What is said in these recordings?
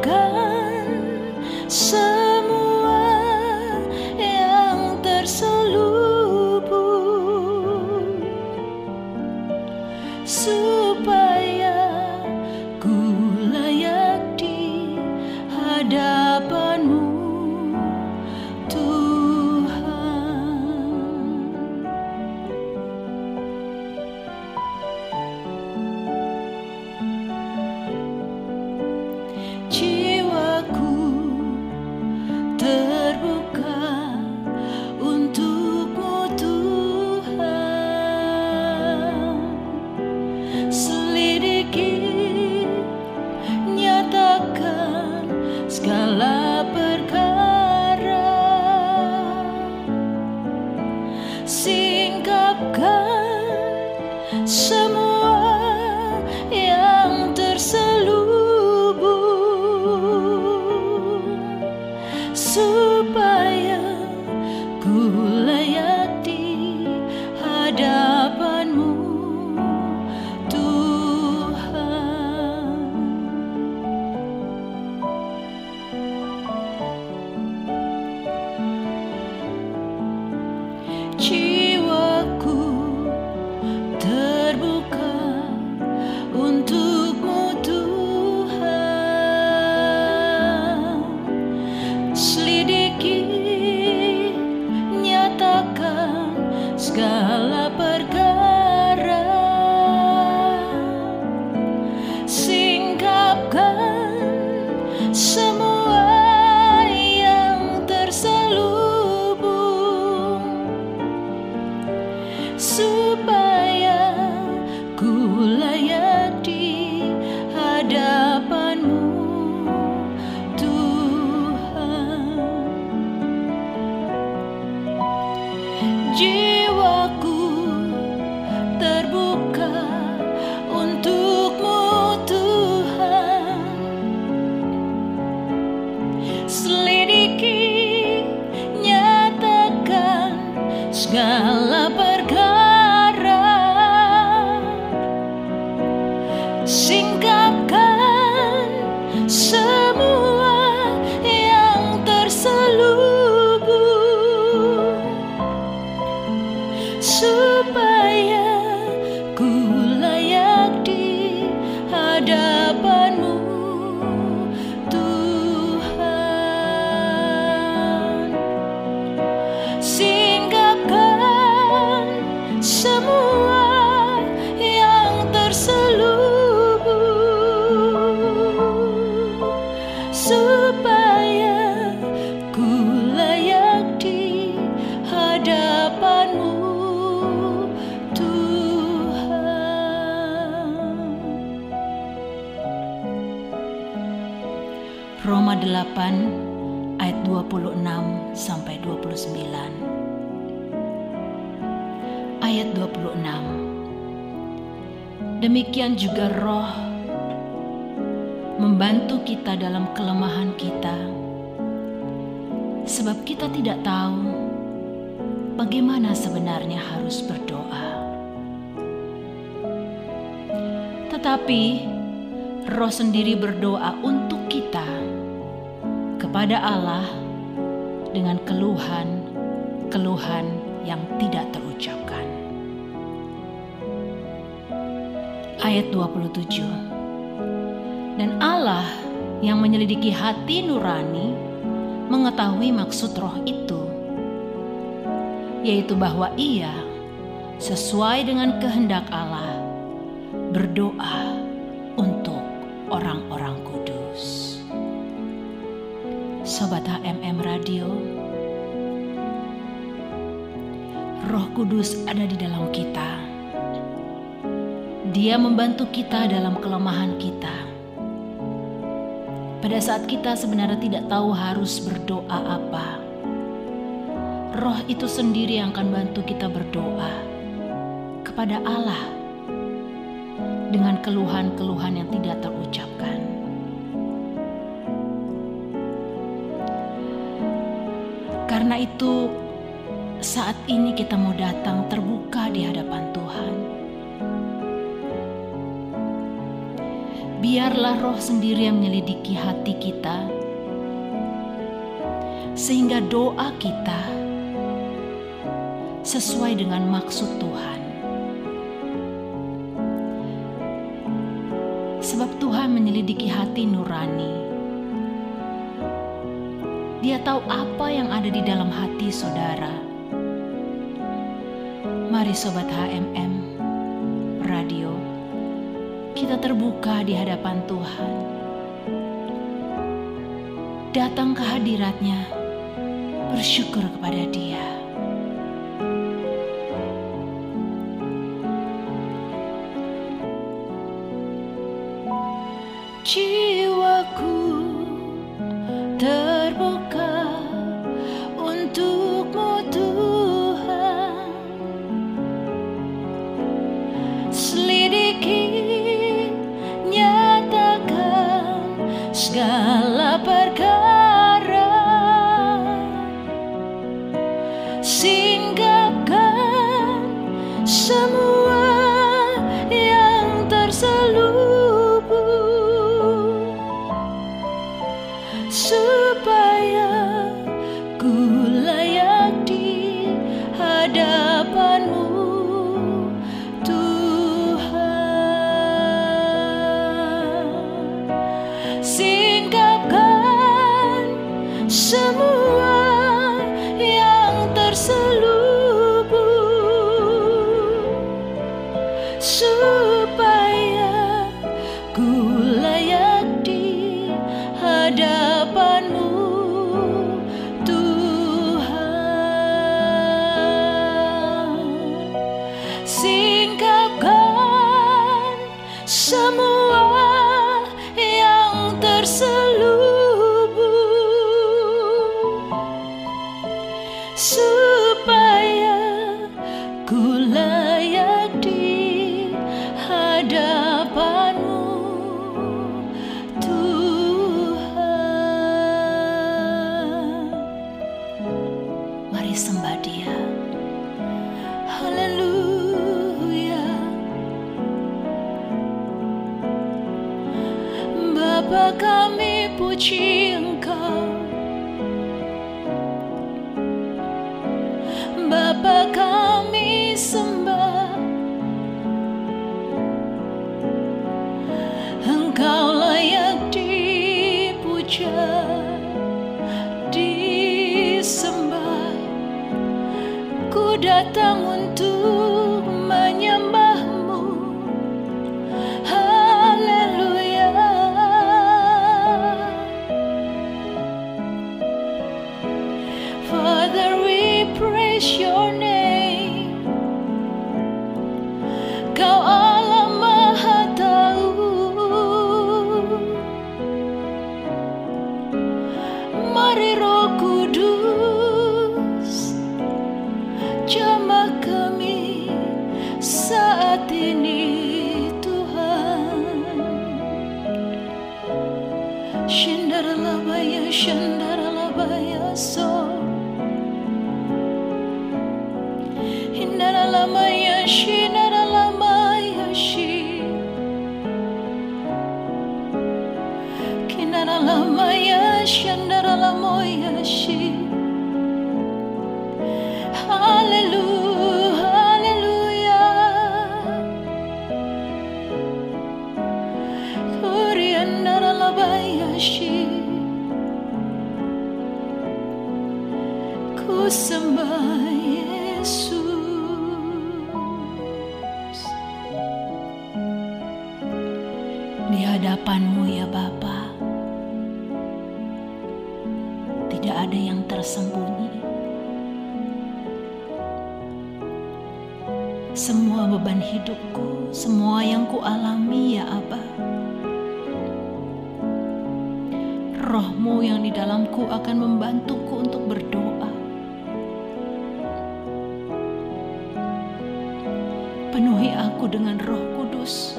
根深 Xing Ayat 26 Demikian juga roh membantu kita dalam kelemahan kita sebab kita tidak tahu bagaimana sebenarnya harus berdoa. Tetapi roh sendiri berdoa untuk kita kepada Allah dengan keluhan-keluhan yang tidak terucapkan. Ayat 27. Dan Allah yang menyelidiki hati nurani mengetahui maksud roh itu, yaitu bahwa ia sesuai dengan kehendak Allah berdoa untuk orang-orang kudus. Sobat HMM Radio, Roh Kudus ada di dalam kita. Dia membantu kita dalam kelemahan kita. Pada saat kita sebenarnya tidak tahu harus berdoa apa, Roh itu sendiri yang akan bantu kita berdoa kepada Allah dengan keluhan-keluhan yang tidak terucapkan. Karena itu, saat ini kita mau datang terbuka di hadapan Tuhan. Biarlah Roh sendiri yang menyelidiki hati kita, sehingga doa kita sesuai dengan maksud Tuhan. Sebab Tuhan menyelidiki hati nurani. Dia tahu apa yang ada di dalam hati saudara. Mari sobat HMM Radio, kita terbuka di hadapan Tuhan. Datang ke hadiratnya, bersyukur kepada Dia. Semua yang supaya ku layak di hadapanmu Tuhan. Mari sembah dia. Haleluya. Bapa kami puji Kobayashi Kusama dengan roh kudus.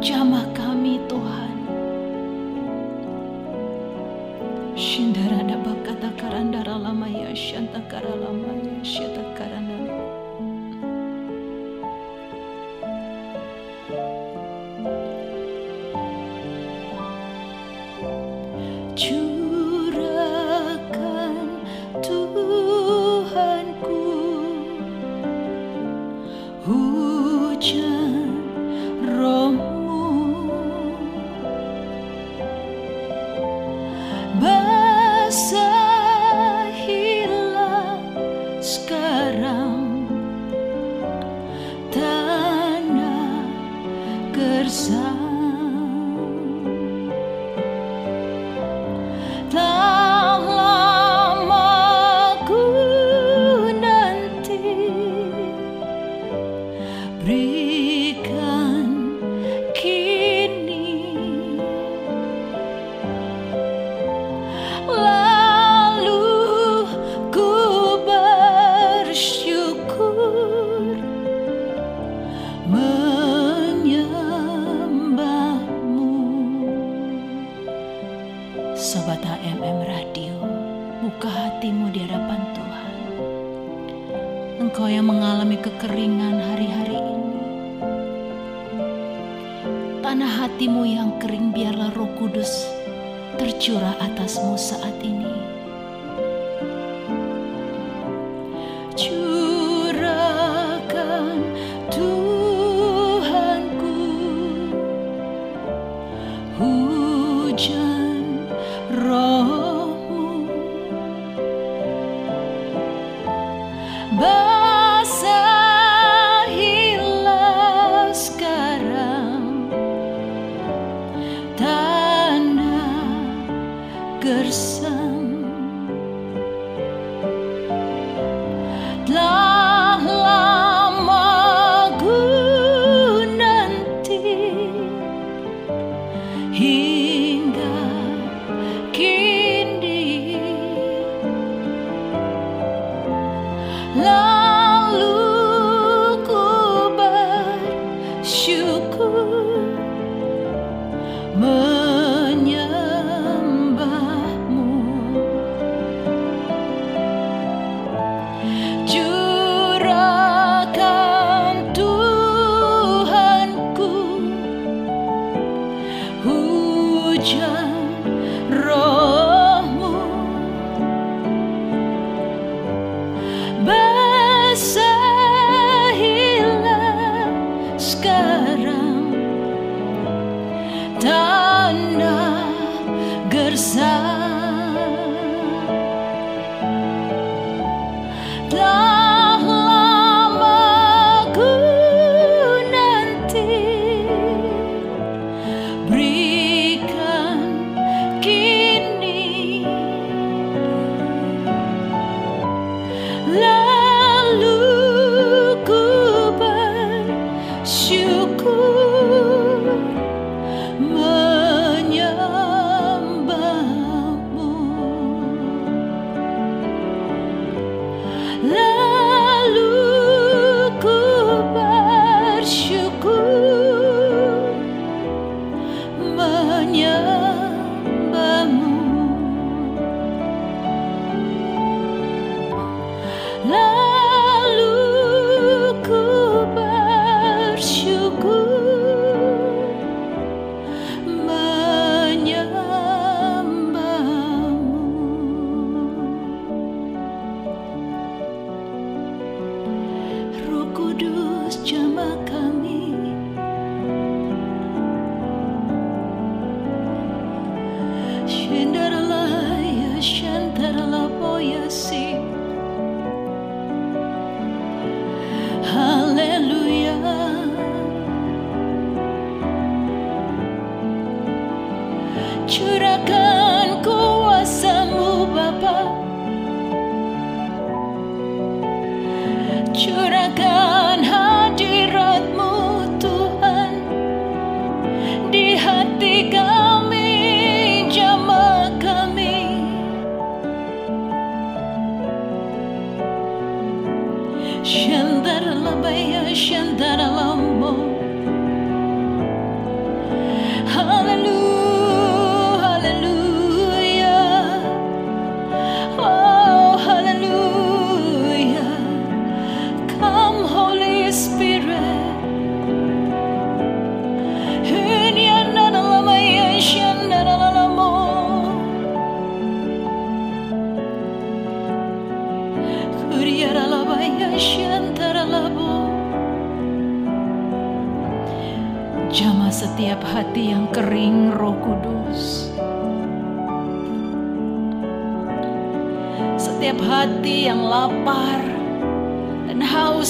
Jamah kami Tuhan. Shindarada bakata darah lama ya lama yasianta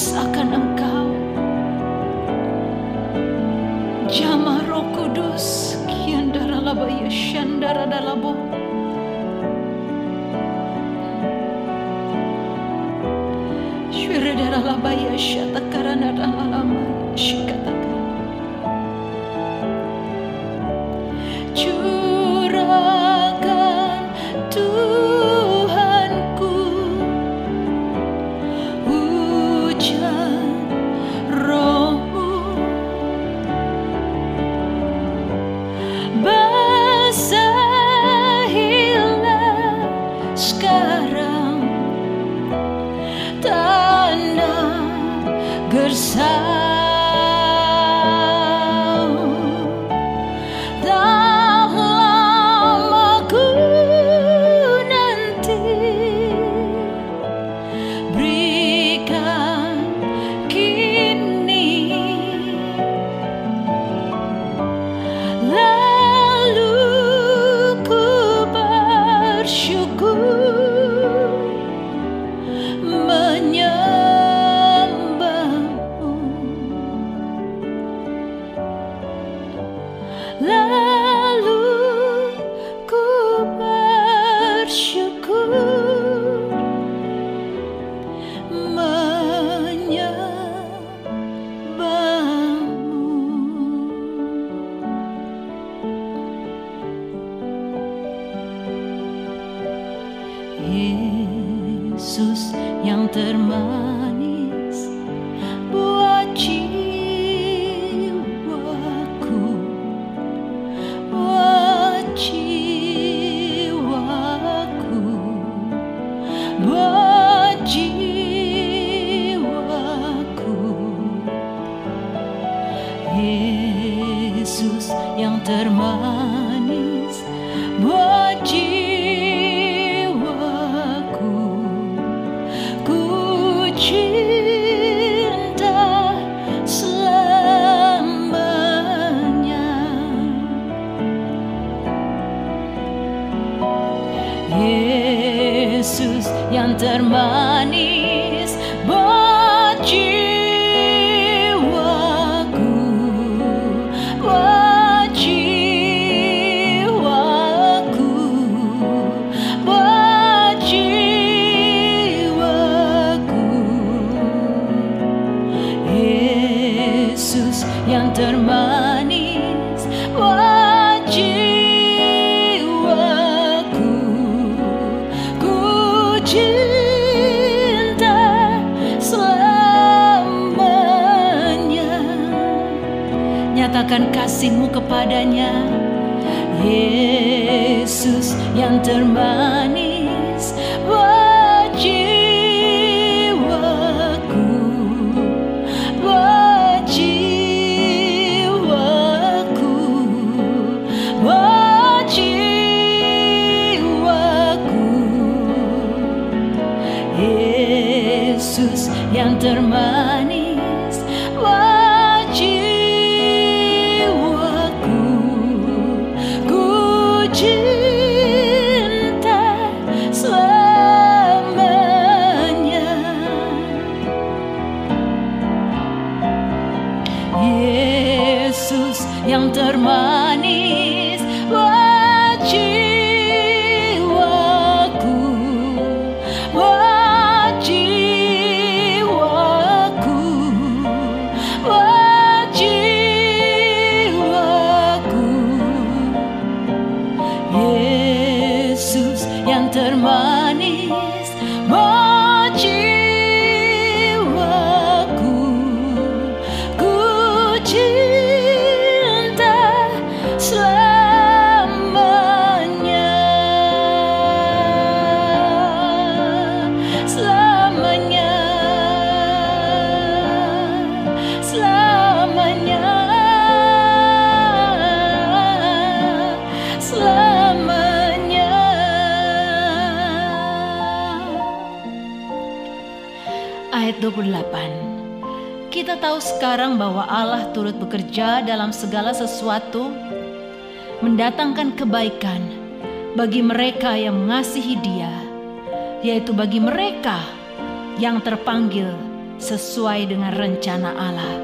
Yesus akan Engkau. Jama Roh Kudus, kiandara labaya, shandara dalabo. Shwere dara labaya, shataka yang termanis wajib jiwaku. Ku cinta selamanya. Nyatakan kasihmu kepadanya Yesus yang termanis. Ayat 28 Kita tahu sekarang bahwa Allah turut bekerja dalam segala sesuatu mendatangkan kebaikan bagi mereka yang mengasihi Dia, yaitu bagi mereka yang terpanggil sesuai dengan rencana Allah.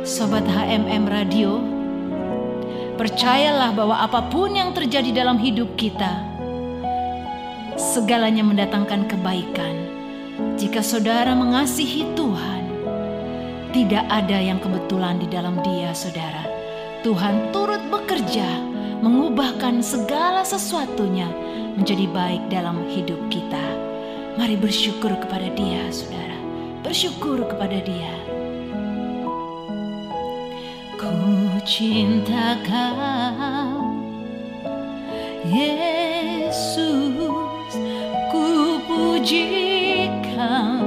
Sobat HMM Radio, percayalah bahwa apa pun yang terjadi dalam hidup kita, segalanya mendatangkan kebaikan. Jika saudara mengasihi Tuhan, tidak ada yang kebetulan di dalam Dia, saudara. Tuhan turut bekerja, mengubahkan segala sesuatunya menjadi baik dalam hidup kita. Mari bersyukur kepada Dia, saudara. Bersyukur kepada Dia. Ku cinta kau, Yesus, ku puji kau,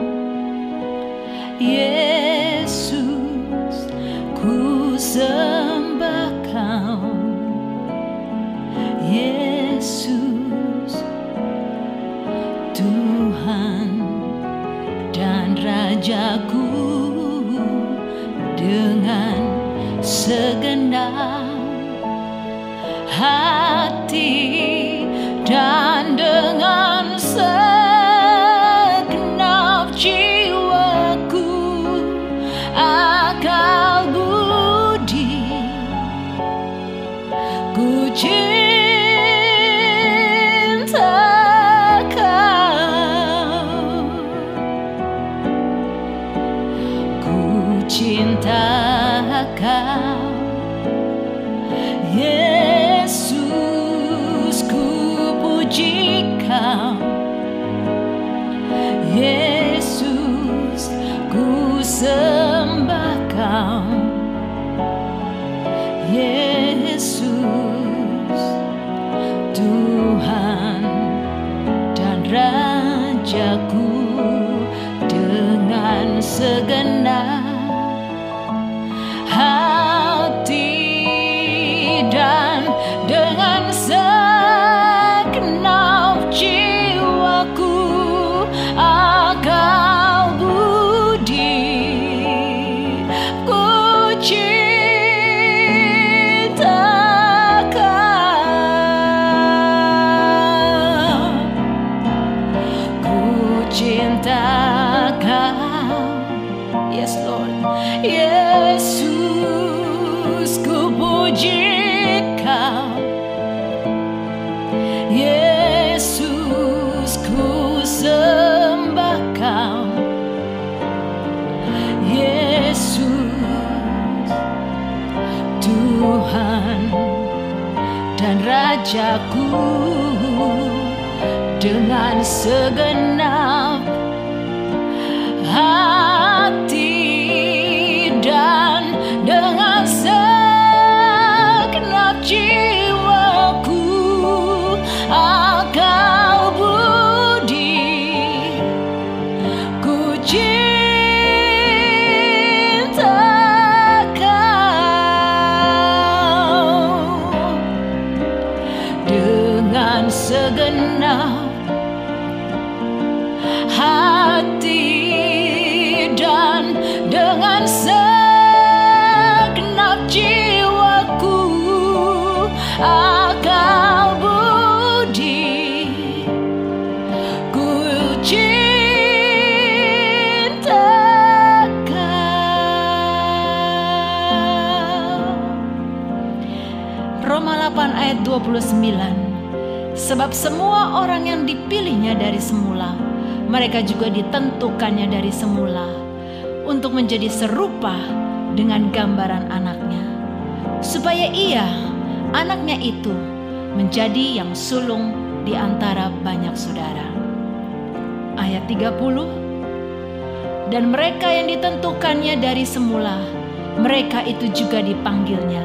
cinta Rajaku dengan segenap 29 Sebab semua orang yang dipilihnya dari semula Mereka juga ditentukannya dari semula Untuk menjadi serupa dengan gambaran anaknya Supaya ia, anaknya itu Menjadi yang sulung di antara banyak saudara. Ayat 30 Dan mereka yang ditentukannya dari semula, mereka itu juga dipanggilnya.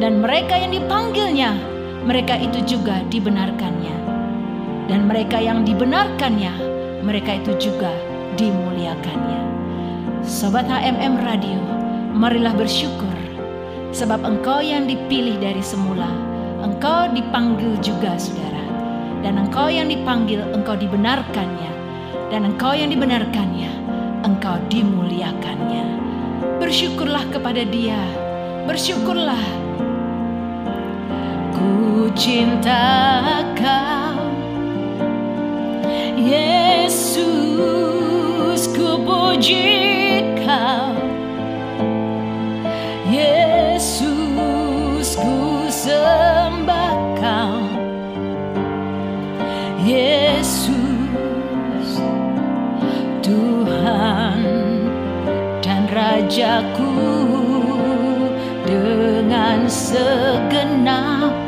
Dan mereka yang dipanggilnya, mereka itu juga dibenarkannya. Dan mereka yang dibenarkannya, mereka itu juga dimuliakannya. Sobat HMM Radio, marilah bersyukur sebab engkau yang dipilih dari semula, engkau dipanggil juga saudara. Dan engkau yang dipanggil, engkau dibenarkannya. Dan engkau yang dibenarkannya, engkau dimuliakannya. Bersyukurlah kepada dia, bersyukurlah. Ku cinta kau, Yesus, ku puji kau. Yesus, ku sembah kau. Yesus, Tuhan dan Rajaku dengan segenap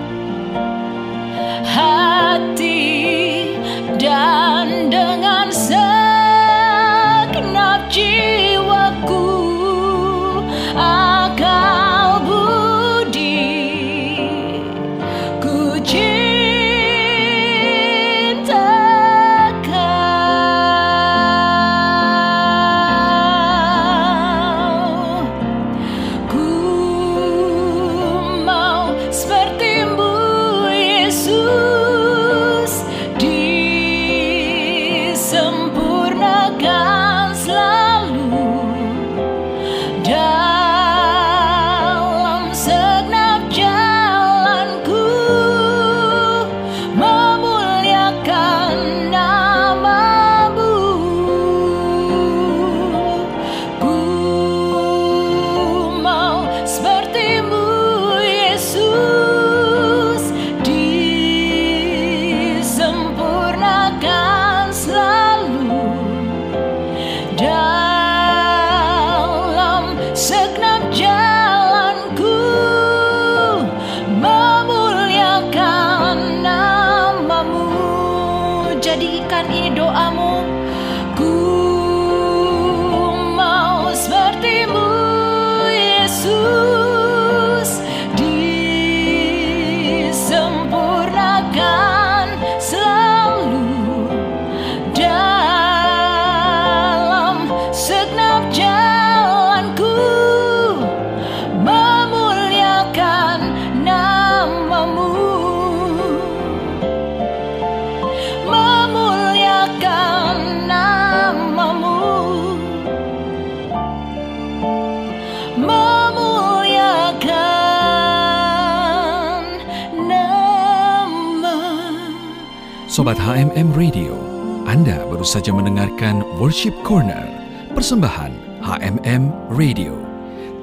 Sobat HMM Radio, Anda baru saja mendengarkan Worship Corner, persembahan HMM Radio.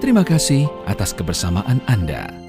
Terima kasih atas kebersamaan Anda.